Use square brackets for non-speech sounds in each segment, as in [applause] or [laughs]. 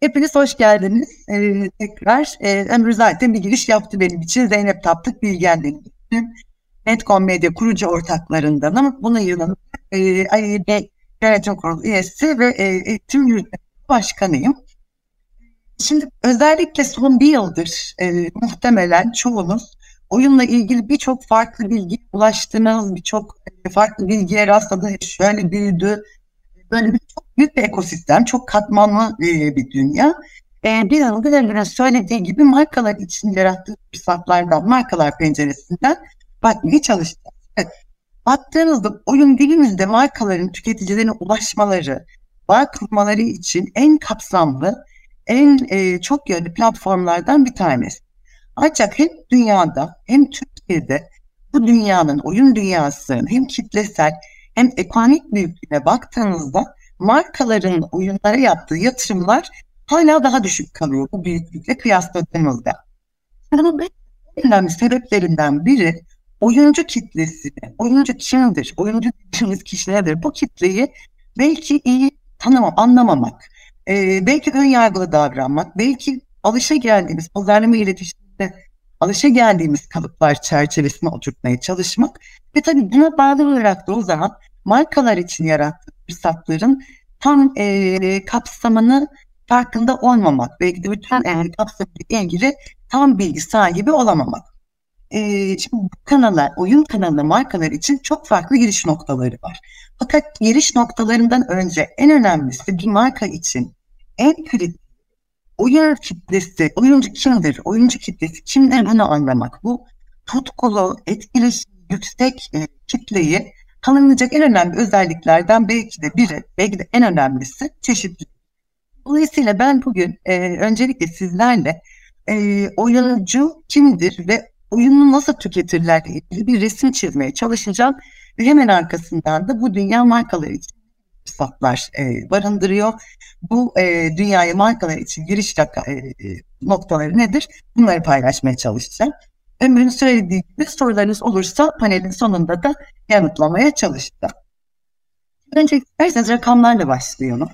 Hepiniz hoş geldiniz. Ee, tekrar e, Ömrü zaten bir giriş yaptı benim için. Zeynep Taptık Bilgen benim Netcom Medya kurucu ortaklarındanım. Bunun yanında e, AYB Yönetim Kurulu üyesi ve e, tüm yürütme başkanıyım. Şimdi özellikle son bir yıldır e, muhtemelen çoğunuz oyunla ilgili birçok farklı bilgi ulaştığınız, birçok farklı bilgiye rastladığınız, şöyle büyüdü, böyle bir çok büyük bir ekosistem, çok katmanlı e, bir dünya. E, bir an Güler'in söylediği gibi markalar için yarattığı fırsatlardan, markalar penceresinden bakmaya çalışacağız. Evet. Baktığınızda oyun dilimizde markaların tüketicilerine ulaşmaları, bağ kurmaları için en kapsamlı, en e, çok yönlü platformlardan bir tanesi. Ancak hem dünyada hem Türkiye'de bu dünyanın, oyun dünyasının hem kitlesel hem ekonomik büyüklüğüne baktığınızda markaların oyunlara yaptığı yatırımlar hala daha düşük kalıyor. Bu büyüklükle kıyasladığımızda. Bunun en önemli sebeplerinden biri oyuncu kitlesini, oyuncu kimdir, oyuncu dediğimiz kişi nedir? Bu kitleyi belki iyi tanımam, anlamamak, e, belki ön yargılı davranmak, belki alışa geldiğimiz pazarlama iletişimde alışa geldiğimiz kalıplar çerçevesine oturtmaya çalışmak ve tabii buna bağlı olarak da o zaman markalar için yarattığı fırsatların tam e, kapsamını farkında olmamak, belki de bütün e, kapsamıyla ilgili tam bilgi sahibi olamamak. E, şimdi bu kanallar, oyun kanalı markalar için çok farklı giriş noktaları var. Fakat giriş noktalarından önce en önemlisi bir marka için en kritik oyun kitlesi, oyuncu kimdir, oyuncu kitlesi kimler bunu anlamak. Bu tutkulu, etkileşim yüksek e, kitleyi tanımlayacak en önemli özelliklerden belki de biri, belki de en önemlisi çeşitlilik. Dolayısıyla ben bugün e, öncelikle sizlerle e, oyuncu kimdir ve oyunu nasıl tüketirler ilgili bir resim çizmeye çalışacağım. Ve hemen arkasından da bu dünya markaları için fırsatlar e, barındırıyor. Bu e, dünyaya markalar için giriş e, noktaları nedir? Bunları paylaşmaya çalışacağım. Ömrün söylediği gibi sorularınız olursa panelin sonunda da yanıtlamaya çalışacağım. Önce isterseniz rakamlarla başlayalım.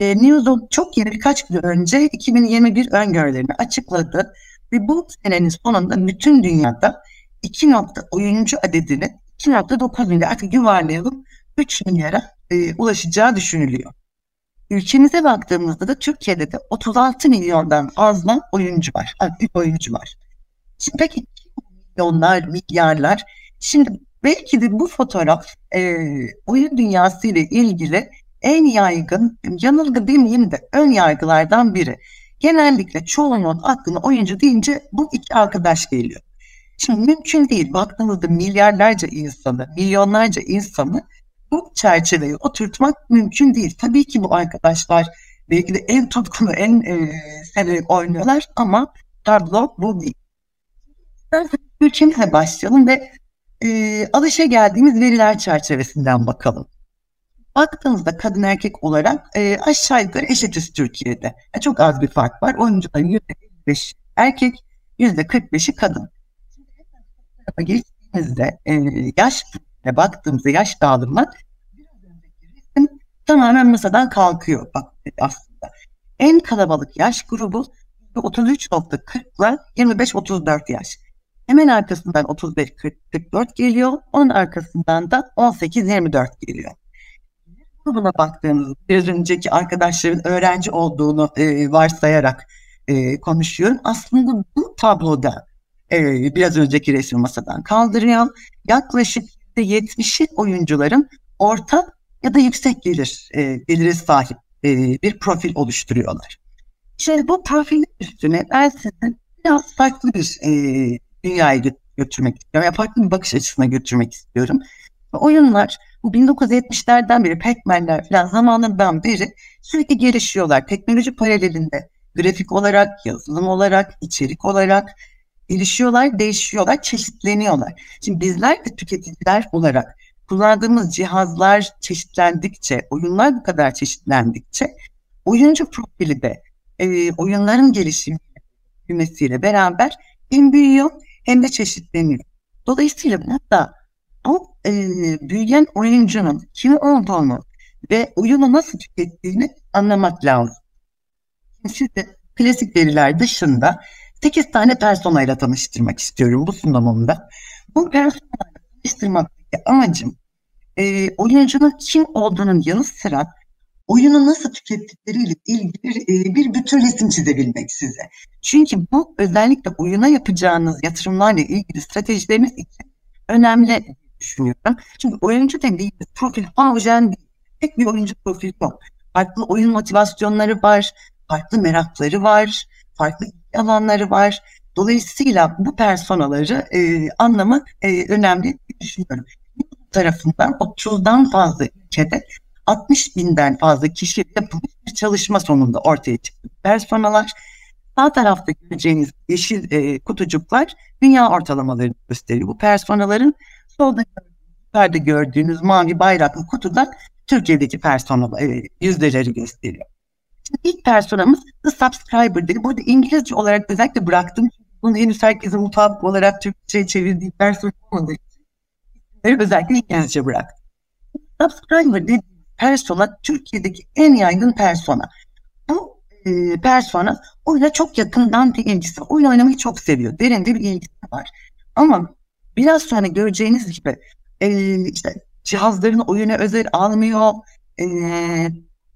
E, Newzone çok yeni birkaç gün önce 2021 öngörülerini açıkladı ve bu senenin sonunda bütün dünyada 2 nokta oyuncu adedini 2.9 milyar artık yuvarlayalım 3 milyara e, ulaşacağı düşünülüyor. Ülkemize baktığımızda da Türkiye'de de 36 milyondan fazla oyuncu var, aktif oyuncu var. Şimdi peki milyonlar, milyarlar. Şimdi belki de bu fotoğraf e, oyun dünyası ile ilgili en yaygın, yanılgı demeyeyim de ön yargılardan biri. Genellikle çoğunun aklına oyuncu deyince bu iki arkadaş geliyor. Şimdi mümkün değil. Baktığınızda milyarlarca insanı, milyonlarca insanı bu çerçeveyi oturtmak mümkün değil. Tabii ki bu arkadaşlar belki de en tutkulu, en e, severek oynuyorlar ama tablo bu değil. Ülkemize başlayalım ve e, alışa geldiğimiz veriler çerçevesinden bakalım. Baktığınızda kadın erkek olarak e, aşağı yukarı eşitiz Türkiye'de. Yani çok az bir fark var. Oyuncuların %55 erkek, %45'i kadın. Şimdi geçtiğimizde e, yaş baktığımızda yaş dağılımı tamamen masadan kalkıyor bak aslında. En kalabalık yaş grubu 33.40 ile 25-34 yaş. Hemen arkasından 35-44 geliyor. Onun arkasından da 18-24 geliyor. Buna baktığımız biraz önceki arkadaşların öğrenci olduğunu e, varsayarak e, konuşuyorum. Aslında bu tabloda e, biraz önceki resim masadan kaldırıyor. Yaklaşık %70'i oyuncuların orta ya da yüksek gelir e, gelire sahip e, bir profil oluşturuyorlar. Şimdi bu profil üstüne ben sizin biraz farklı bir e, dünyaya götürmek istiyorum. Ya farklı bir bakış açısına götürmek istiyorum. Oyunlar bu 1970'lerden beri Pac-Man'ler falan zamanından beri sürekli gelişiyorlar. Teknoloji paralelinde grafik olarak, yazılım olarak, içerik olarak gelişiyorlar, değişiyorlar, çeşitleniyorlar. Şimdi bizler de tüketiciler olarak kullandığımız cihazlar çeşitlendikçe, oyunlar bu kadar çeşitlendikçe oyuncu profili de e, oyunların gelişim büyümesiyle beraber hem büyüyor hem de çeşitleniyor. Dolayısıyla burada o e, büyüyen oyuncunun kim olduğunu ve oyunu nasıl tükettiğini anlamak lazım. size klasik veriler dışında 8 tane personayla tanıştırmak istiyorum bu sunumumda. Bu personayla tanıştırmaktaki amacım e, oyuncunun kim olduğunun yanı sıra oyunu nasıl tükettikleriyle ilgili e, bir bütün resim çizebilmek size. Çünkü bu özellikle oyuna yapacağınız yatırımlarla ilgili stratejileriniz için önemli düşünüyorum. Çünkü oyuncu dediğimiz profil homojen. Tek bir oyuncu profili yok. Farklı oyun motivasyonları var, farklı merakları var, farklı alanları var. Dolayısıyla bu personaları e, anlamak e, önemli düşünüyorum. Bu tarafından 30'dan fazla ülkede 60 binden fazla kişi yapılmış bir çalışma sonunda ortaya çıktı. Personalar sağ tarafta göreceğiniz yeşil e, kutucuklar dünya ortalamalarını gösteriyor. Bu personaların solda yukarıda gördüğünüz mavi bayraklı kutudan Türkiye'deki persona e, yüzdeleri gösteriyor. Şimdi ilk personamız The Subscriber dedi. Burada İngilizce olarak özellikle bıraktım. Bunu henüz herkesin mutabık olarak Türkçe'ye çevirdiği persona olmadığı için özellikle İngilizce bıraktım. Subscriber dediğim persona Türkiye'deki en yaygın persona. Bu e, persona oyuna çok yakından bir ilgisi. Oyun oynamayı çok seviyor. Derinde bir ilgisi var. Ama biraz sonra göreceğiniz gibi e, işte cihazlarını oyuna özel almıyor. E,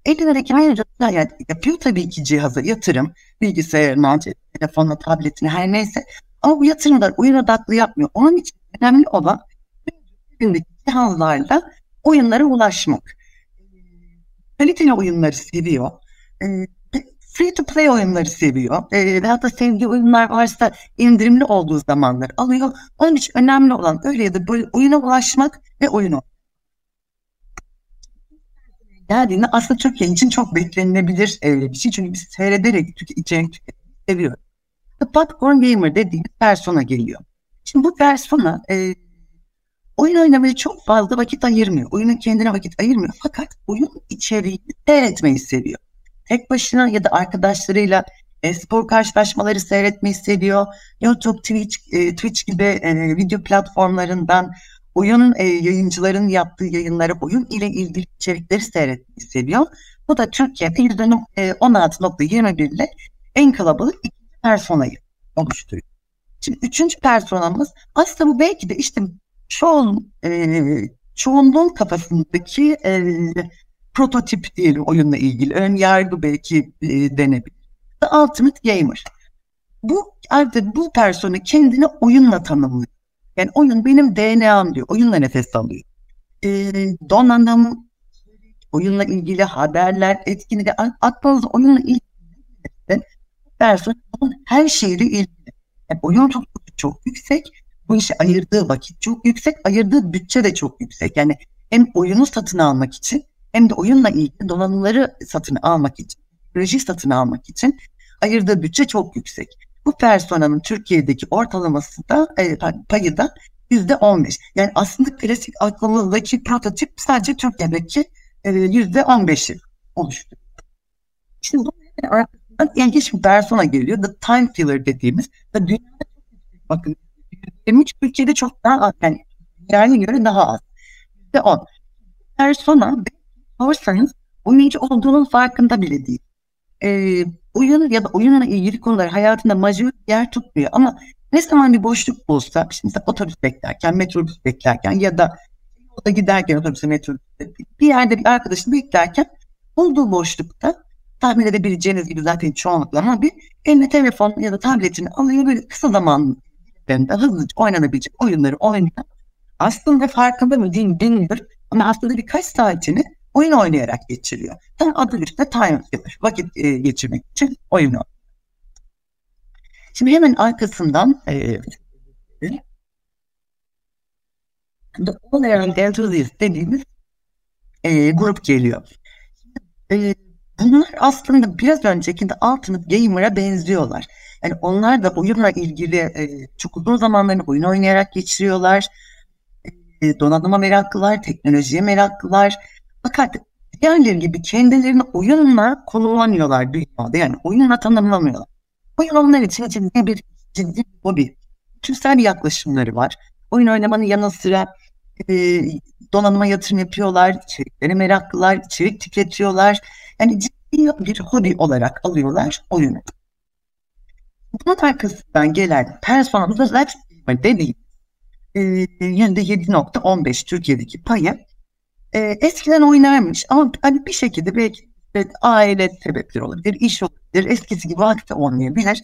elindeki ayrıca yani yapıyor tabii ki cihaza yatırım. Bilgisayarına, telefonuna, tabletine her neyse. Ama bu yatırımlar oyun odaklı yapmıyor. Onun için önemli olan cihazlarla oyunlara ulaşmak. Kaliteli oyunları seviyor. E, free to play oyunları seviyor. E, veyahut da sevdiği oyunlar varsa indirimli olduğu zamanlar alıyor. Onun için önemli olan öyle ya da böyle oyuna ulaşmak ve oyunu geldiğinde aslında Türkiye için çok beklenilebilir bir şey. Çünkü biz seyrederek tüke, içerik tüketmeyi seviyoruz. The Popcorn Gamer dediğimiz persona geliyor. Şimdi bu persona e, oyun oynamaya çok fazla vakit ayırmıyor. Oyunun kendine vakit ayırmıyor. Fakat oyun içeriğini seyretmeyi seviyor. Tek başına ya da arkadaşlarıyla e, spor karşılaşmaları seyretmeyi seviyor. YouTube, Twitch, e, Twitch gibi e, video platformlarından oyun e, yayıncıların yaptığı yayınları, oyun ile ilgili içerikleri seyretmeyi seviyor. Bu da Türkiye'de %16.21 ile en kalabalık ikinci personayı oluşturuyor. Şimdi üçüncü personamız aslında bu belki de işte çoğun, e, çoğunluğun kafasındaki e, prototip diyelim oyunla ilgili. Ön yargı belki e, denebilir. The Ultimate Gamer. Bu artık bu persona kendini oyunla tanımlıyor. Yani oyun benim DNA'm diyor. Oyunla nefes alıyor. E, donanım, oyunla ilgili haberler, etkinlikler, aklınızda oyunla ilgili persona her şeyle ilgili. Yani oyun çok çok yüksek bu işe ayırdığı vakit çok yüksek, ayırdığı bütçe de çok yüksek. Yani hem oyunu satın almak için hem de oyunla ilgili donanımları satın almak için, teknoloji satın almak için ayırdığı bütçe çok yüksek. Bu personanın Türkiye'deki ortalaması da e, payı da yüzde on beş. Yani aslında klasik aklımızdaki prototip sadece Türkiye'deki e, yüzde on beşi oluştu. Şimdi bu ilginç bir persona geliyor. The Time Filler dediğimiz dünyada bakın 23 ülkede çok daha az. Yani yerine göre daha az. Ve on. Persona sorsanız oyuncu olduğunun farkında bile değil. Ee, oyun ya da oyunla ilgili konular hayatında majör yer tutmuyor ama ne zaman bir boşluk bulsa, şimdi otobüs beklerken, metrobüs beklerken ya da yolda giderken otobüse metrobüste bir yerde bir arkadaşını beklerken bulduğu boşlukta tahmin edebileceğiniz gibi zaten çoğunlukla ama bir eline telefon ya da tabletini alıyor böyle kısa zaman üzerinde hızlıca oynanabilecek oyunları oynayan aslında farkında mı değil bilmiyorum ama aslında birkaç saatini oyun oynayarak geçiriyor. Tam adı üstünde time filler. Vakit e, geçirmek için oyunu. Şimdi hemen arkasından e, The All Around Enthusiast dediğimiz e, grup geliyor. E, bunlar aslında biraz önceki de Ultimate Gamer'a benziyorlar. Yani onlar da oyunla ilgili e, çok uzun zamanlarını oyun oynayarak geçiriyorlar. E, donanıma meraklılar, teknolojiye meraklılar. Fakat diğerleri gibi kendilerini oyunla konumlanıyorlar dünyada. Yani oyunla tanımlamıyorlar. Oyun onlar için ciddi bir ciddi bir hobi. Türsel bir yaklaşımları var. Oyun oynamanın yanı sıra e, donanıma yatırım yapıyorlar, içeriklere meraklılar, içerik tüketiyorlar. Yani ciddi bir hobi olarak alıyorlar oyunu. Bunun arkasından gelen personamızda Let's dediğim e, %7.15 Türkiye'deki payı e, eskiden oynarmış ama hani bir şekilde belki de aile sebepleri olabilir, iş olabilir, eskisi gibi vakti olmayabilir.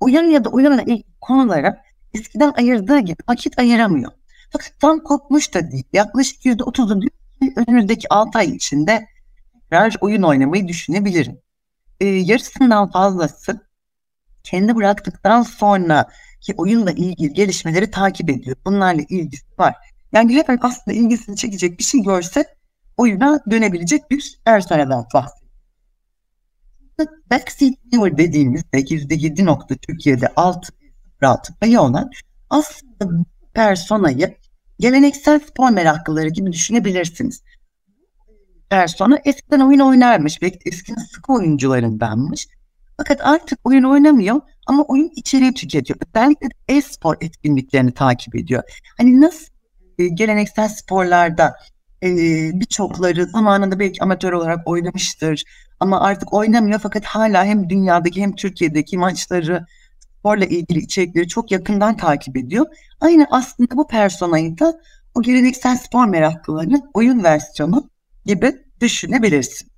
Oyun ya da oyunla ilgili konulara eskiden ayırdığı gibi vakit ayıramıyor. Fakat tam kopmuş da değil. Yaklaşık %30'u diyor ki önümüzdeki 6 ay içinde tekrar oyun oynamayı düşünebilirim. E, yarısından fazlası kendi bıraktıktan sonra ki oyunla ilgili gelişmeleri takip ediyor. Bunlarla ilgisi var. Yani hep aslında ilgisini çekecek bir şey görse oyuna dönebilecek bir personelden bahsediyor. Backseat Viewer dediğimiz %7 nokta Türkiye'de alt rahat payı olan aslında personayı geleneksel spor meraklıları gibi düşünebilirsiniz. Persona eskiden oyun oynarmış, belki eskiden sıkı oyuncularındanmış. Fakat artık oyun oynamıyor ama oyun içeriği tüketiyor. Özellikle e-spor etkinliklerini takip ediyor. Hani nasıl e, geleneksel sporlarda e, birçokları zamanında belki amatör olarak oynamıştır ama artık oynamıyor fakat hala hem dünyadaki hem Türkiye'deki maçları sporla ilgili içerikleri çok yakından takip ediyor. Aynı aslında bu personayı da o geleneksel spor meraklılarının oyun versiyonu gibi düşünebilirsin.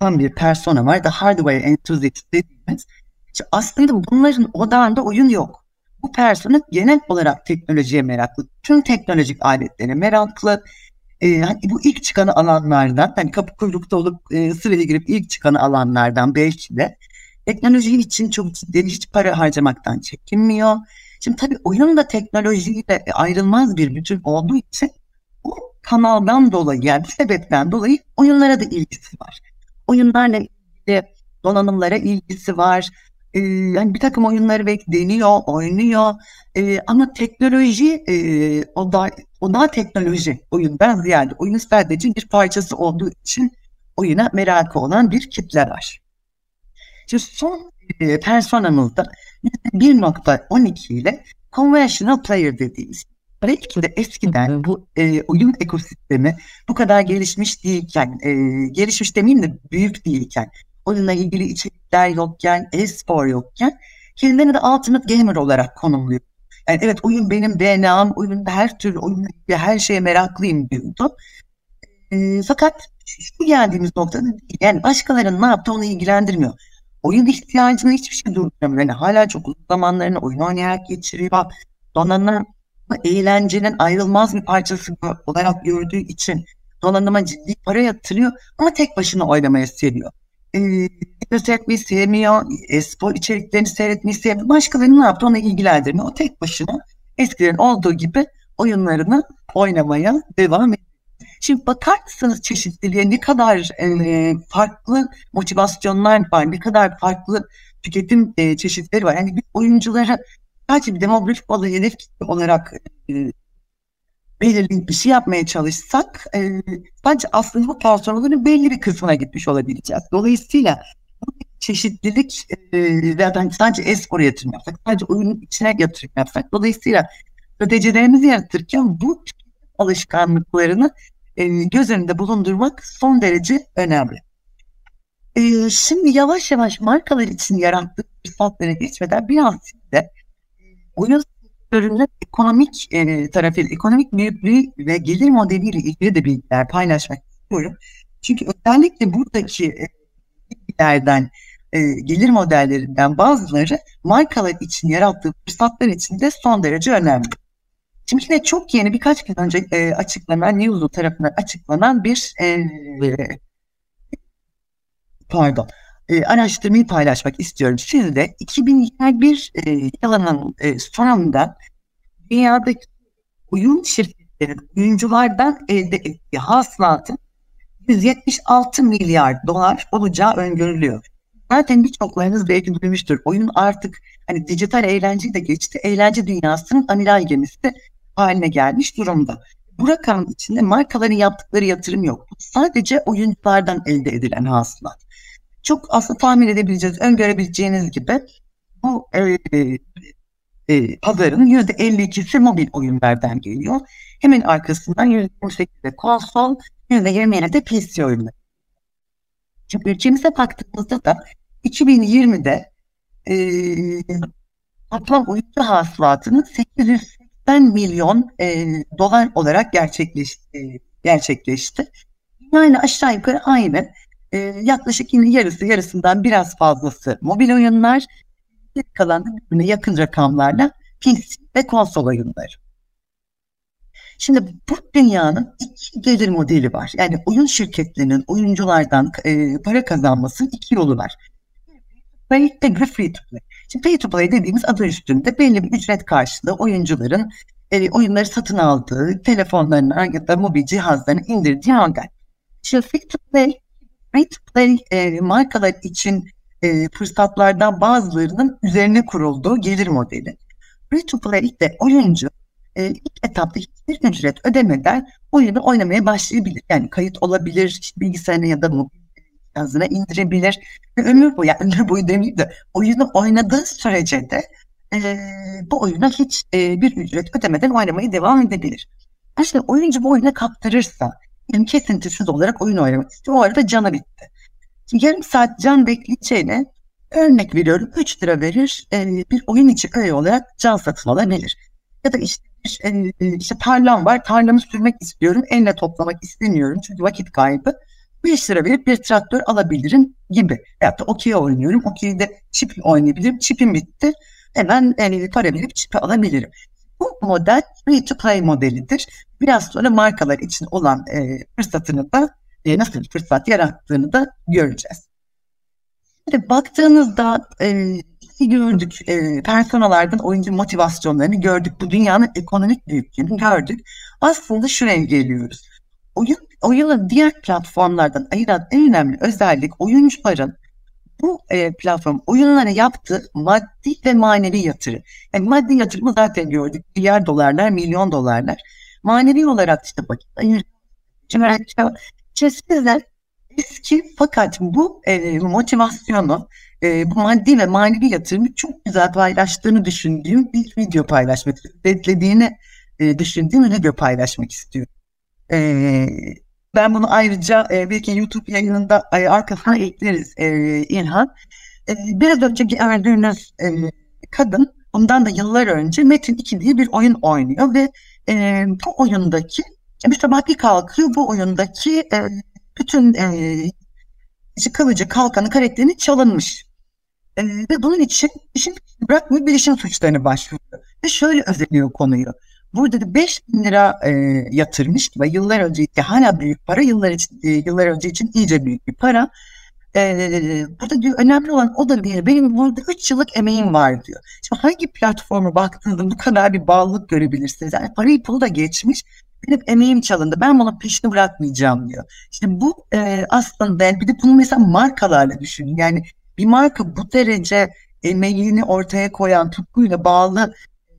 Tam bir persona var. The Hardware Enthusiast dediğimiz. Aslında bunların odağında oyun yok. Bu persona genel olarak teknolojiye meraklı. Tüm teknolojik aletlere meraklı. Ee, hani bu ilk çıkan alanlardan, hani kapı kuyrukta olup e, sıraya girip ilk çıkan alanlardan belki de teknoloji için çok ciddi hiç para harcamaktan çekinmiyor. Şimdi tabii oyun da teknolojiyle ayrılmaz bir bütün olduğu için bu kanaldan dolayı yani bu sebepten dolayı oyunlara da ilgisi var. Oyunlarla ilgili donanımlara ilgisi var. Ee, yani bir takım oyunları belki deniyor, oynuyor. Ee, ama teknoloji e, o da o da teknoloji oyundan ziyade oyun sadece bir parçası olduğu için oyuna merakı olan bir kitle var. Şimdi son e, personamızda 1.12 ile conventional player dediğimiz belki de eskiden bu e, oyun ekosistemi bu kadar gelişmiş değilken, e, gelişmiş demeyeyim de büyük değilken, oyunla ilgili içerikler yokken, e-spor yokken kendilerini de Ultimate Gamer olarak konumluyor. Yani evet oyun benim DNA'm, oyunda her türlü oyun her şeye meraklıyım diyordu. E, fakat şu geldiğimiz noktada değil. Yani başkalarının ne yaptığı onu ilgilendirmiyor oyun ihtiyacını hiçbir şey durduramıyor. Yani hala çok uzun zamanlarını oyun oynayarak geçiriyor. Donanım eğlencenin ayrılmaz bir parçası olarak gördüğü için donanıma ciddi para yatırıyor ama tek başına oynamaya seviyor. Ee, seyretmeyi sevmiyor, e, spor içeriklerini seyretmeyi sevmiyor. Başkalarının ne yaptı ona ilgilendirmiyor. O tek başına eskiden olduğu gibi oyunlarını oynamaya devam ediyor. Şimdi bakar mısınız çeşitliliğe ne kadar e, farklı motivasyonlar var, ne kadar farklı tüketim e, çeşitleri var. Yani bir oyunculara sadece bir demografik olarak hedef olarak e, belirli bir şey yapmaya çalışsak e, bence aslında bu personellerin belli bir kısmına gitmiş olabileceğiz. Dolayısıyla çeşitlilik e, ben sadece espor yatırım yapsak, sadece oyunun içine yatırım yapsak. Dolayısıyla stratejilerimizi yaratırken bu alışkanlıklarını e, göz önünde bulundurmak son derece önemli. E, şimdi yavaş yavaş markalar için yarattığı fırsatlara geçmeden biraz de oyun sektörünün ekonomik e, tarafı, ekonomik büyüklüğü ve gelir modeliyle ilgili de bilgiler paylaşmak istiyorum. Çünkü özellikle buradaki e, bilgilerden, e, gelir modellerinden bazıları markalar için yarattığı fırsatlar için de son derece önemli. Şimdi yine çok yeni birkaç gün önce e, açıklanan Newzoo tarafından açıklanan bir e, pardon e, araştırmayı paylaşmak istiyorum. Sizde 2021 e, yılının e, sonunda dünyadaki oyun şirketlerin oyunculardan elde ettiği hasılatın 176 milyar dolar olacağı öngörülüyor. Zaten birçoklarınız belki duymuştur. Oyun artık hani dijital eğlence de geçti. Eğlence dünyasının amiral gemisi haline gelmiş durumda. Bu rakamın içinde markaların yaptıkları yatırım yok. Sadece oyunculardan elde edilen hasılat. Çok aslında tahmin edebileceğiniz, öngörebileceğiniz gibi bu e, e, e, pazarın %52'si mobil oyunlardan geliyor. Hemen arkasından %28'de konsol, %27'de PC oyunları. Şimdi ülkemize baktığımızda da 2020'de e, toplam oyuncu hasılatının 880 milyon e, dolar olarak gerçekleşti. gerçekleşti. Yani aşağı yukarı aynı. E, yaklaşık yine yarısı yarısından biraz fazlası mobil oyunlar, kalan birbirine yakın rakamlarla PC ve konsol oyunları. Şimdi bu dünyanın iki gelir modeli var. Yani oyun şirketlerinin oyunculardan e, para kazanmasının iki yolu var. Pay ve free to play. Şimdi pay to play dediğimiz adı üstünde belli bir ücret karşılığı oyuncuların e, oyunları satın aldığı telefonlarına ya da mobil cihazlarına indirdiği ancak. Şimdi free to play, free to play e, markalar için e, fırsatlardan bazılarının üzerine kurulduğu gelir modeli. Free to play'de oyuncu e, ilk etapta hiçbir ücret ödemeden oyunu oynamaya başlayabilir. Yani kayıt olabilir, işte bilgisayarına ya da mobil cihazına indirebilir. Ve ömür boyu, yani ömür boyu demeyeyim de oyunu oynadığı sürece de e, bu oyuna hiç e, bir ücret ödemeden oynamaya devam edebilir. İşte oyuncu bu oyuna kaptırırsa, yani kesintisiz olarak oyun oynamak istiyor. O arada canı bitti. Şimdi yarım saat can bekleyeceğine örnek veriyorum 3 lira verir e, bir oyun içi öğe olarak can satın alabilir. Ya da işte e, e, işte tarlam var tarlamı sürmek istiyorum elle toplamak istemiyorum çünkü vakit kaybı 5 lira verip bir traktör alabilirim gibi. Ya da okey oynuyorum. Okey'de çip oynayabilirim. Çipim bitti. Hemen yani para verip çipi alabilirim. Bu model free to play modelidir. Biraz sonra markalar için olan e, fırsatını da e, nasıl bir fırsat yarattığını da göreceğiz. Şimdi baktığınızda e, gördük, e, personalardan oyuncu motivasyonlarını gördük. Bu dünyanın ekonomik büyüklüğünü gördük. Aslında şuraya geliyoruz. Oyun, oyunu diğer platformlardan ayıran en önemli özellik oyuncuların bu e, platform oyunlara yaptığı maddi ve manevi yatırım. Yani maddi yatırımı zaten gördük. Milyar dolarlar, milyon dolarlar. Manevi olarak işte vakit ayırıyor. Sizler eski fakat bu e, motivasyonu, e, bu maddi ve manevi yatırımı çok güzel paylaştığını düşündüğüm bir video paylaşmak, beklediğini e, düşündüğüm video paylaşmak istiyorum. E, ben bunu ayrıca e, belki YouTube yayınında e, arkasına ekleriz e, İlhan. E, biraz önceki gördüğünüz e, kadın bundan da yıllar önce Metin 2 diye bir oyun oynuyor ve e, bu oyundaki bir kalkıyor bu oyundaki e, bütün e, kılıcı kalkanı karakterini çalınmış. E, ve bunun için işin bırakmıyor bilişim suçlarını başvuruyor. Ve şöyle özetliyor konuyu. Burada da 5 bin lira e, yatırmış ve yıllar önce hala büyük para, yıllar, e, yıllar önce için iyice büyük bir para. Burada diyor önemli olan o da değil. Benim burada 3 yıllık emeğim var diyor. Şimdi hangi platforma baktığınızda bu kadar bir bağlılık görebilirsiniz. Yani parayı pulu da geçmiş. Benim emeğim çalındı. Ben bunu peşini bırakmayacağım diyor. İşte bu e, aslında ben bir de bunu mesela markalarla düşünün. Yani bir marka bu derece emeğini ortaya koyan tutkuyla bağlı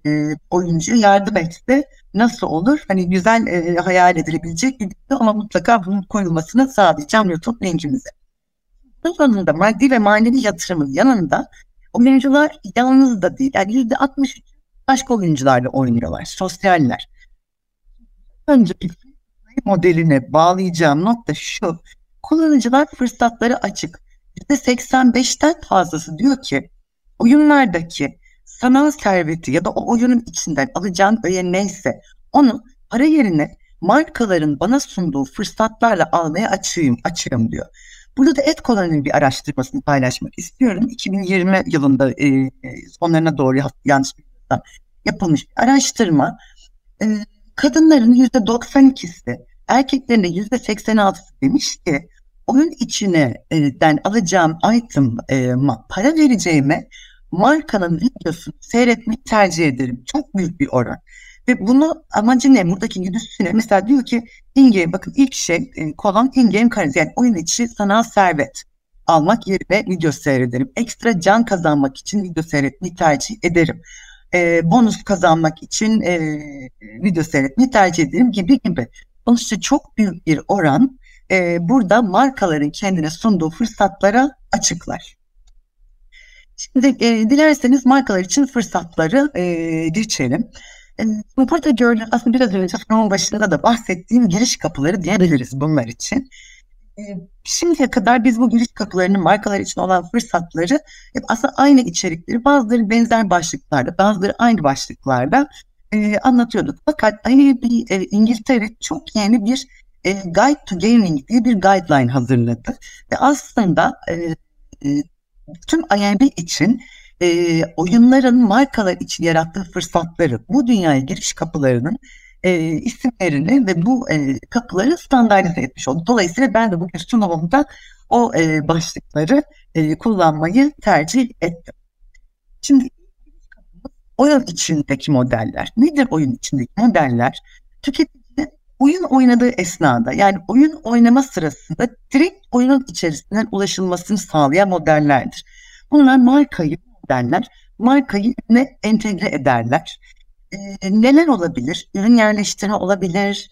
e, oyuncuya yardım etse nasıl olur? Hani güzel e, hayal edilebilecek bir ama mutlaka bunun koyulmasını sağlayacağım YouTube linkimize. Sonunda maddi ve manevi yatırımın yanında oyuncular yalnız da değil. Yani yüzde 63 başka oyuncularla oynuyorlar. Sosyaller. Önceki modeline bağlayacağım nokta şu. Kullanıcılar fırsatları açık. %85'ten fazlası diyor ki oyunlardaki sanal serveti ya da o oyunun içinden alacağın öğe neyse onu para yerine markaların bana sunduğu fırsatlarla almaya açığım, açığım diyor. Burada da Etkolan'ın bir araştırmasını paylaşmak istiyorum. 2020 yılında e, sonlarına doğru yanlış yapılmış bir araştırma. E, kadınların %92'si, erkeklerin de %86'sı demiş ki oyun içine e, alacağım item e, para vereceğime markanın videosunu seyretmeyi tercih ederim. Çok büyük bir oran. Ve bunu amacı ne? Buradaki güdüsü Mesela diyor ki in bakın ilk şey e, kolon in-game karakter. Yani oyun içi sanal servet almak yerine video seyrederim. Ekstra can kazanmak için video seyretmeyi tercih ederim. E, bonus kazanmak için e, video seyretmeyi tercih ederim gibi gibi. Sonuçta çok büyük bir oran e, burada markaların kendine sunduğu fırsatlara açıklar. Şimdi e, dilerseniz markalar için fırsatları e, geçelim. Burada gördüğünüz aslında biraz önce sonun başında da bahsettiğim giriş kapıları diyebiliriz bunlar için. şimdiye kadar biz bu giriş kapılarının markalar için olan fırsatları hep aslında aynı içerikleri bazıları benzer başlıklarda bazıları aynı başlıklarda anlatıyorduk. Fakat bir e, İngiltere çok yeni bir Guide to Gaming diye bir guideline hazırladı. Ve aslında tüm IMB için e, oyunların markalar için yarattığı fırsatları, bu dünyaya giriş kapılarının e, isimlerini ve bu e, kapıları standartize etmiş oldu. Dolayısıyla ben de bugün sunumumda o e, başlıkları e, kullanmayı tercih ettim. Şimdi oyun içindeki modeller. Nedir oyun içindeki modeller? Tüketici oyun oynadığı esnada yani oyun oynama sırasında direkt oyunun içerisinden ulaşılmasını sağlayan modellerdir. Bunlar markayı modeller, markayı ne entegre ederler. Ee, neler olabilir? Ürün yerleştirme olabilir,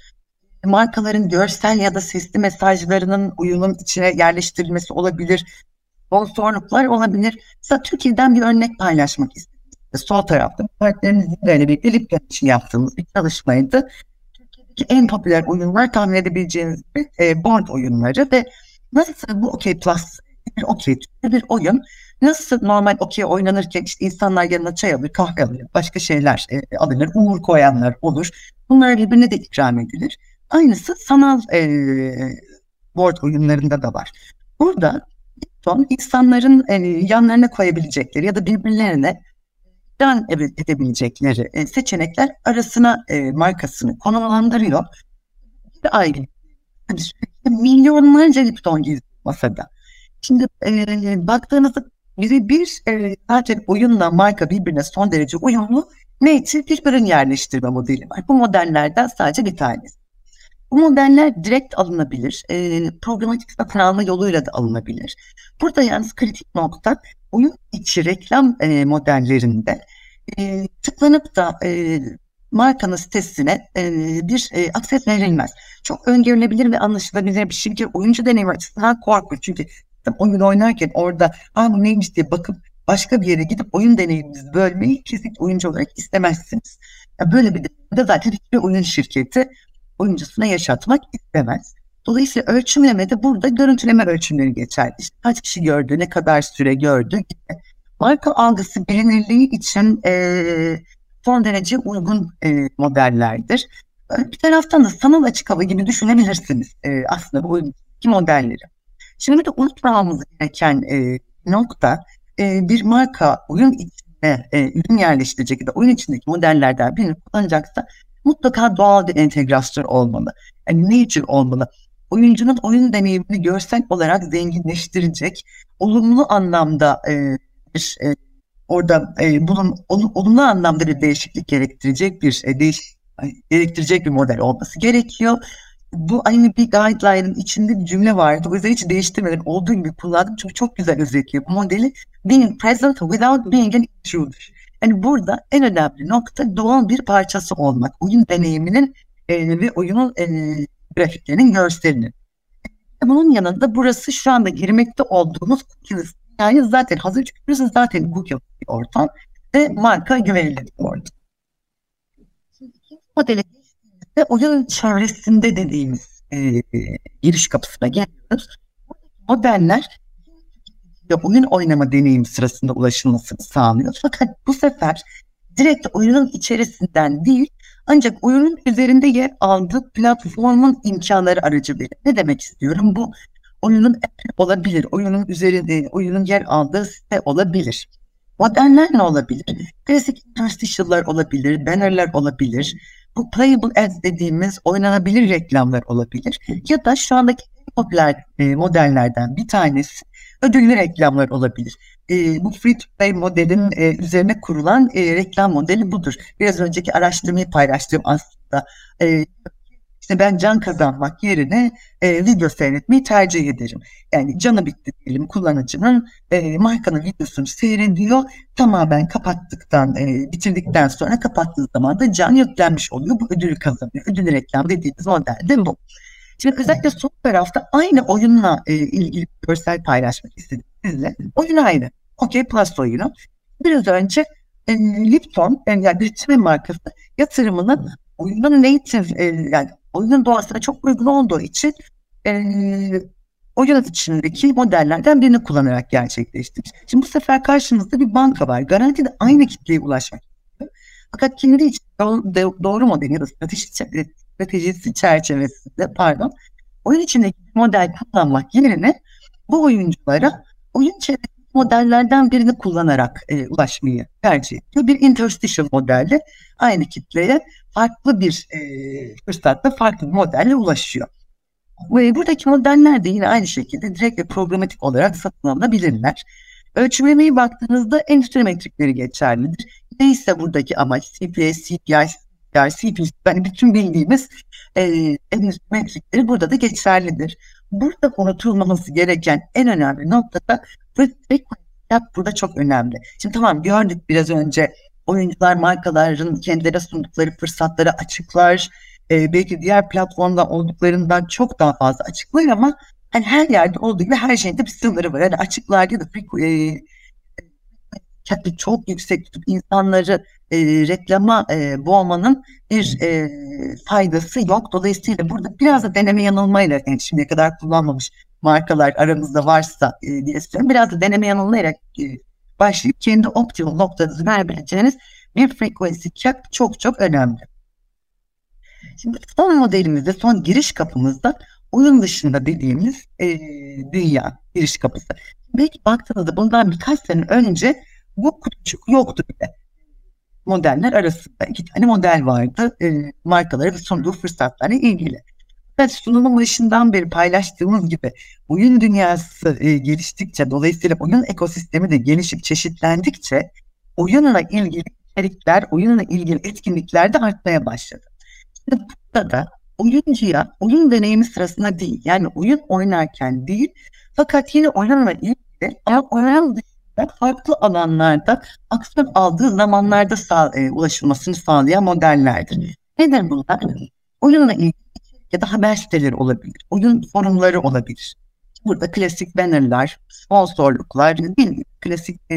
markaların görsel ya da sesli mesajlarının uyumun içine yerleştirilmesi olabilir, sponsorluklar olabilir. Mesela Türkiye'den bir örnek paylaşmak istedim. Sol tarafta partnerimizle birlikte Lipton için yaptığımız bir çalışmaydı. Türkiye'deki en popüler oyunlar tahmin edebileceğiniz gibi e, board oyunları ve nasıl bu OK Plus bir okey bir oyun nasıl normal okey oynanırken işte insanlar yanına çay alır, kahve alır, başka şeyler e, alınır, umur koyanlar olur. Bunlar birbirine de ikram edilir. Aynısı sanal e, board oyunlarında da var. Burada son insanların e, yanlarına koyabilecekleri ya da birbirlerine dan edebilecekleri e, seçenekler arasına e, markasını konumlandırıyor. Bir ayrı milyonlarca Lipton gizli masada. Şimdi e, baktığınızda biri bir e, zaten oyunla marka birbirine son derece uyumlu için bir ürün yerleştirme modeli var. Bu modellerden sadece bir tanesi. Bu modeller direkt alınabilir. E, programatik satın alma yoluyla da alınabilir. Burada yalnız kritik nokta oyun içi reklam e, modellerinde e, tıklanıp da e, markanın sitesine e, bir e, akses verilmez. Çok öngörülebilir ve anlaşılabilir bir şey ki oyuncu deneyimi açısından korkunç. Çünkü oyun oynarken orada ha bu neymiş diye bakıp başka bir yere gidip oyun deneyiminizi bölmeyi kesinlikle oyuncu olarak istemezsiniz. Ya böyle bir de zaten hiçbir oyun şirketi oyuncusuna yaşatmak istemez. Dolayısıyla ölçümlemede burada görüntüleme ölçümleri geçer. İşte kaç kişi gördü, ne kadar süre gördü gibi. Marka algısı bilinirliği için e, son derece uygun e, modellerdir. Bir taraftan da sanal açık hava gibi düşünebilirsiniz e, aslında bu iki modelleri. Şimdi de unutmamamız gereken e, nokta e, bir marka oyun içine e, ürün yerleştirecek ya da oyun içindeki modellerden birini kullanacaksa mutlaka doğal bir entegrasyon olmalı. Yani nature olmalı. Oyuncunun oyun deneyimini görsel olarak zenginleştirecek, olumlu anlamda e, bir e, orada e, bunun olumlu anlamda bir değişiklik gerektirecek bir e, değiş gerektirecek bir model olması gerekiyor bu aynı bir guideline'ın içinde bir cümle vardı. O yüzden hiç değiştirmeden olduğu gibi kullandım. Çünkü çok güzel özetliyor bu modeli. Being present without being an intruder. Yani burada en önemli nokta doğal bir parçası olmak. Oyun deneyiminin e, ve oyunun e, grafiklerinin görselinin. Bunun yanında burası şu anda girmekte olduğumuz cookies. Yani zaten hazır çünkü burası zaten bir ortam ve marka güvenilir bir ortam. Şimdi ikinci modele ve oyun çevresinde dediğimiz e, giriş kapısına geliyoruz. Modeller oyun oynama deneyim sırasında ulaşılmasını sağlıyor. Fakat bu sefer direkt oyunun içerisinden değil ancak oyunun üzerinde yer aldığı platformun imkanları aracılığıyla. Ne demek istiyorum? Bu oyunun olabilir, oyunun üzerinde, oyunun yer aldığı site olabilir. Modeller ne olabilir? Klasik interstitial'lar olabilir, bannerler olabilir, bu playable ads dediğimiz oynanabilir reklamlar olabilir. Ya da şu andaki popüler e, modellerden bir tanesi ödüllü reklamlar olabilir. E, bu free to play modelin e, üzerine kurulan reklam modeli budur. Biraz önceki araştırmayı paylaştığım aslında işte ben can kazanmak yerine e, video seyretmeyi tercih ederim. Yani canı bitti diyelim kullanıcının e, markanın videosunu seyrediyor. Tamamen kapattıktan, e, bitirdikten sonra kapattığı zaman da can yüklenmiş oluyor. Bu ödülü kazanıyor. Ödül reklam dediğimiz model de bu. Şimdi özellikle son tarafta aynı oyunla e, ilgili görsel paylaşmak istedim sizle. Oyun aynı. Okey Plus oyunu. Biraz önce e, Lipton yani bir çime markası yatırımını oyunun native e, yani oyunun doğasına çok uygun olduğu için e, oyun içindeki modellerden birini kullanarak gerçekleştirmiş. Şimdi bu sefer karşımızda bir banka var. Garanti de aynı kitleye ulaşmak. Fakat kendi için doğru model ya da strateji, stratejisi çerçevesinde pardon oyun içindeki model kullanmak yerine bu oyunculara oyun çevresindeki modellerden birini kullanarak e, ulaşmayı tercih ediyor. Bir interstitial modelle aynı kitleye farklı bir e, fırsatla farklı bir modelle ulaşıyor. Ve buradaki modeller de yine aynı şekilde direkt ve programatik olarak satın alınabilirler. Ölçümlemeye baktığınızda endüstri metrikleri geçerlidir. Neyse buradaki amaç CPS, CPI, CPI, CPI, yani bütün bildiğimiz e, endüstri metrikleri burada da geçerlidir. Burada unutulmaması gereken en önemli nokta da burada çok önemli. Şimdi tamam gördük biraz önce oyuncular markaların kendilerine sundukları fırsatları açıklar, e, belki diğer platformda olduklarından çok daha fazla açıklar ama hani her yerde olduğu gibi her şeyin de bir sınırı var. Yani açıklar ya da e, çok yüksek tutup insanları e, reklama e, boğmanın bir e, faydası yok. Dolayısıyla burada biraz da deneme yanılmayla yani şimdiye kadar kullanmamış markalar aramızda varsa e, diye istiyorum. Biraz da deneme yanılmayarak e, başlayıp kendi optimal noktanızı verebileceğiniz bir frequency cap çok çok önemli. Şimdi son modelimizde, son giriş kapımızda oyun dışında dediğimiz e, dünya giriş kapısı. Belki baktığınızda bundan birkaç sene önce bu kutucuk yoktu bile. Modeller arasında iki tane model vardı. E, markaları ve sunduğu fırsatlarla ilgili. Evet, sunumun başından beri paylaştığımız gibi oyun dünyası e, geliştikçe dolayısıyla oyun ekosistemi de gelişip çeşitlendikçe oyunla ilgili içerikler, oyunla ilgili etkinlikler de artmaya başladı. Şimdi burada da oyuncuya oyun deneyimi sırasında değil yani oyun oynarken değil fakat yine oyunla ilgili ama oyun dışında farklı alanlarda aksiyon aldığı zamanlarda sağ, e, ulaşılmasını sağlayan modellerdir. Nedir bunlar? Oyunla ilgili ya da haber siteleri olabilir, oyun forumları olabilir. Burada klasik bannerlar, sponsorluklar, değil klasik e,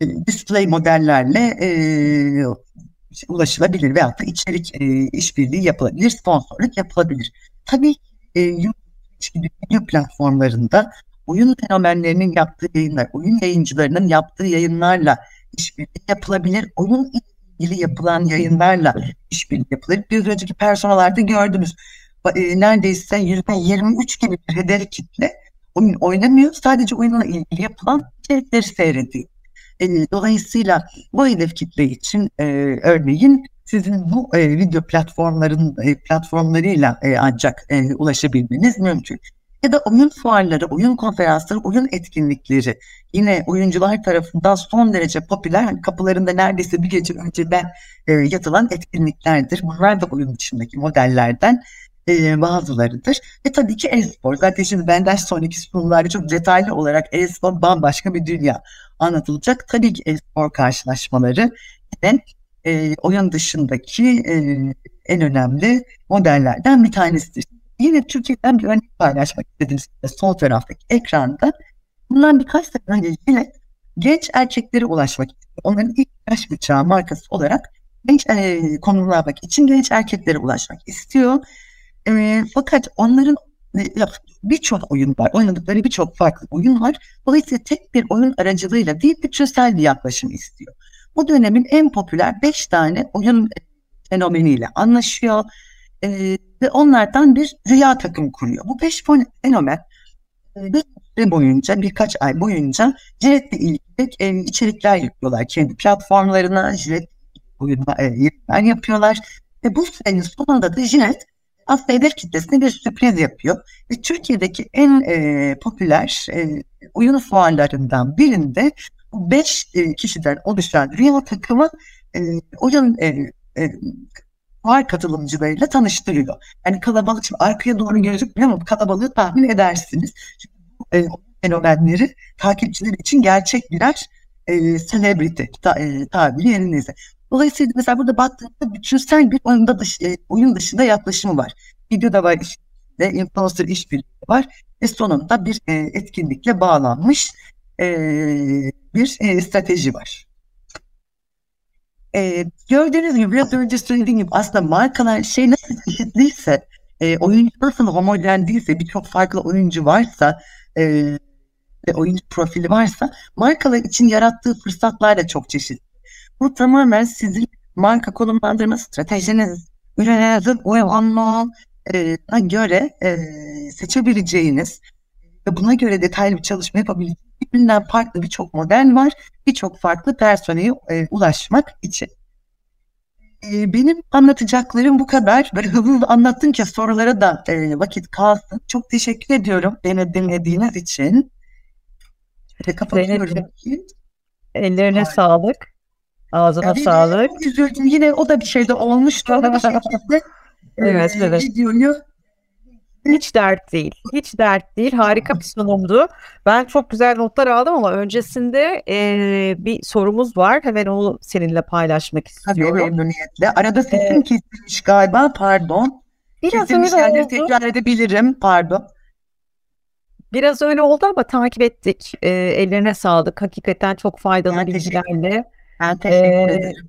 e, display modellerle e, ulaşılabilir veyahut da içerik e, işbirliği yapılabilir, sponsorluk yapılabilir. Tabii e, YouTube gibi video platformlarında oyun fenomenlerinin yaptığı yayınlar, oyun yayıncılarının yaptığı yayınlarla işbirliği yapılabilir. Oyun ilgili yapılan yayınlarla işbirliği yapılır. Bir önceki personalarda gördünüz. E, neredeyse %23 gibi bir hedef kitle oyun oynamıyor. Sadece oyunla ilgili yapılan içerikleri seyrediyor. E, dolayısıyla bu hedef kitle için e, örneğin sizin bu video platformların platformlarıyla ancak ulaşabilmeniz mümkün. Ya da oyun fuarları, oyun konferansları, oyun etkinlikleri yine oyuncular tarafından son derece popüler. Hani kapılarında neredeyse bir gece önceden e, yatılan etkinliklerdir. Bunlar da oyun dışındaki modellerden e, bazılarıdır. Ve tabii ki e-spor. Zaten şimdi benden sonraki sunumlarda çok detaylı olarak e-spor bambaşka bir dünya anlatılacak. Tabii ki e-spor karşılaşmaları yine e, oyun dışındaki e, en önemli modellerden bir tanesidir. Yine Türkiye'den bir örnek paylaşmak istedim size sol taraftaki ekranda. Bundan birkaç sene önce yine genç erkeklere ulaşmak istiyor. Onların ilk yaş bıçağı markası olarak genç e, konumlamak için genç erkeklere ulaşmak istiyor. E, fakat onların e, birçok oyun var. Oynadıkları birçok farklı oyun var. Dolayısıyla tek bir oyun aracılığıyla değil bütçesel bir yaklaşım istiyor. Bu dönemin en popüler 5 tane oyun fenomeniyle anlaşıyor e, ve onlardan bir rüya takımı kuruyor. Bu 5 fenomen e, bir süre boyunca birkaç ay boyunca Jilet'le ilgili e, içerikler yapıyorlar. Kendi platformlarına Jilet oyunlar e, yapıyorlar. Ve bu sürenin sonunda da Jilet aslında hedef kitlesine bir sürpriz yapıyor. Ve Türkiye'deki en e, popüler e, oyun fuarlarından birinde bu beş e, kişiden oluşan Rio takımı e, oyun e, e, fuar katılımcılarıyla tanıştırıyor. Yani kalabalık şimdi arkaya doğru gözükmüyor ama kalabalığı tahmin edersiniz. Çünkü e, fenomenleri takipçiler için gerçek birer e, celebrity ta, e, tabiri yerindeyse. Dolayısıyla mesela burada baktığımda bütünsel bir oyunda dış, e, oyun dışında yaklaşımı var. Videoda var işte influencer işbirliği var ve sonunda bir e, etkinlikle bağlanmış e, bir e, strateji var. E, gördüğünüz gibi biraz önce söylediğim gibi aslında markalar şey nasıl çeşitliyse e, oyuncu nasıl homojen değilse birçok farklı oyuncu varsa e, ve oyuncu profili varsa markalar için yarattığı fırsatlar da çok çeşitli. Bu tamamen sizin marka konumlandırma stratejiniz, ürünlerinizin uyumluluğuna göre e, seçebileceğiniz ve buna göre detaylı bir çalışma yapabileceğiniz birbirinden farklı birçok model var. Birçok farklı personeye e, ulaşmak için. E, benim anlatacaklarım bu kadar. Böyle hızlı ki sorulara da e, vakit kalsın. Çok teşekkür ediyorum beni dinlediğiniz için. Şöyle kapatıyorum. Ellerine Aynen. sağlık. Ağzına yani sağlık. Üzüldüm. Yine o da bir şeyde olmuştu. bir [laughs] şekilde evet, e, evet. videoyu hiç dert değil. Hiç dert değil. Harika bir sunumdu. Ben çok güzel notlar aldım ama öncesinde e, bir sorumuz var. Hemen onu seninle paylaşmak istiyorum. Tabii memnuniyetle. Arada sesim ee, kesilmiş galiba. Pardon. Biraz öyle oldu. tekrar edebilirim. Pardon. Biraz öyle oldu ama takip ettik. E, ellerine sağlık. Hakikaten çok faydalı ben bilgilerle. Ben teşekkür ee, ederim.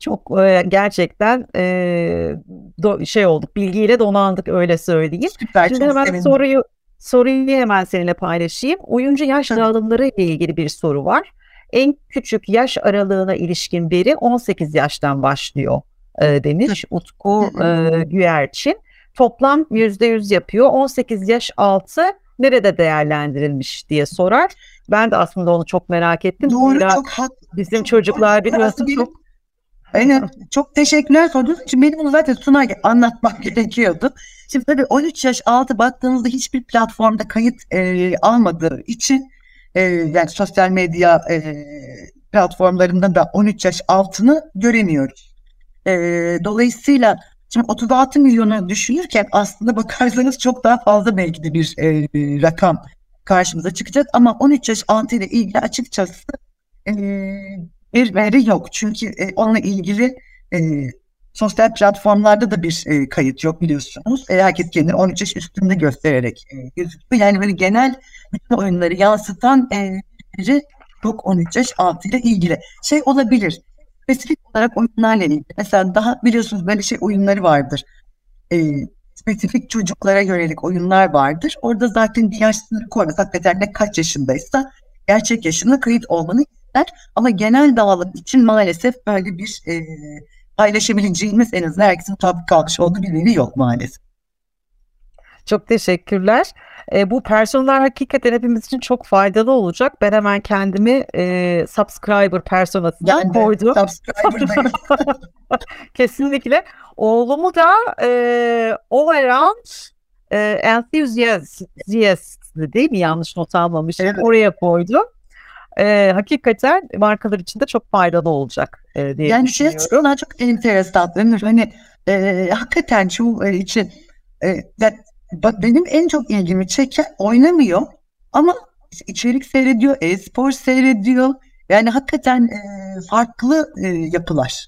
Çok e, gerçekten e, do, şey olduk, bilgiyle donandık öyle söyleyeyim. Süper, Şimdi hemen sevindim. soruyu soruyu hemen seninle paylaşayım. Oyuncu yaş dağılımları ile ilgili bir soru var. En küçük yaş aralığına ilişkin veri 18 yaştan başlıyor e, demiş Utku e, Güerçin. Toplam %100 yapıyor. 18 yaş altı nerede değerlendirilmiş diye sorar. Ben de aslında onu çok merak ettim. Doğru, Zira çok haklı. Bizim çok çocuklar biliyorsun çok Aynen. Çok teşekkürler sorduğunuz için benim bunu zaten sunarken anlatmak [laughs] gerekiyordu. Şimdi tabii 13 yaş altı baktığınızda hiçbir platformda kayıt e, almadığı için e, yani sosyal medya e, platformlarında da 13 yaş altını göremiyoruz. E, dolayısıyla şimdi 36 milyonu düşünürken aslında [laughs] bakarsanız çok daha fazla belki de bir e, rakam karşımıza çıkacak ama 13 yaş altı ile ilgili açıkçası e, bir veri yok. Çünkü e, onunla ilgili e, sosyal platformlarda da bir e, kayıt yok biliyorsunuz. E, herkes kendini 13 yaş üstünde göstererek e, gözüküyor. Yani böyle genel bütün oyunları yansıtan e, veri yok 13 yaş altı ile ilgili. Şey olabilir. Spesifik olarak oyunlarla ilgili. Mesela daha biliyorsunuz böyle şey oyunları vardır. E, spesifik çocuklara yönelik oyunlar vardır. Orada zaten bir yaş sınırı koymaz. Hakikaten ne kaç yaşındaysa gerçek yaşına kayıt olmanı ister. Ama genel dağılım için maalesef böyle bir e, paylaşabileceğimiz en azından herkesin tabi kalmış olduğu bir veri yok maalesef. Çok teşekkürler. E, bu personeller hakikaten hepimiz için çok faydalı olacak. Ben hemen kendimi e, subscriber personasından yani koydum. [laughs] Kesinlikle. Oğlumu da e, all around e, enthusiast değil mi? Yanlış not almamışım. Evet. Oraya koydum e, hakikaten markalar için de çok faydalı olacak e, diye yani şey düşünüyorum. Yani şey çok enteresan. Hani e, hakikaten şu e, için e, benim en çok ilgimi çeken oynamıyor ama içerik seyrediyor, e-spor seyrediyor. Yani hakikaten e, farklı e, yapılar.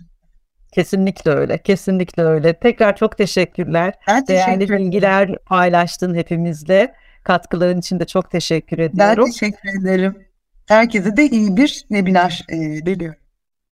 Kesinlikle öyle. Kesinlikle öyle. Tekrar çok teşekkürler. Ben Değerli teşekkür bilgiler paylaştın hepimizle. Katkıların için de çok teşekkür ediyorum. Ben teşekkür ederim. Herkese de iyi bir webinar e, diliyorum.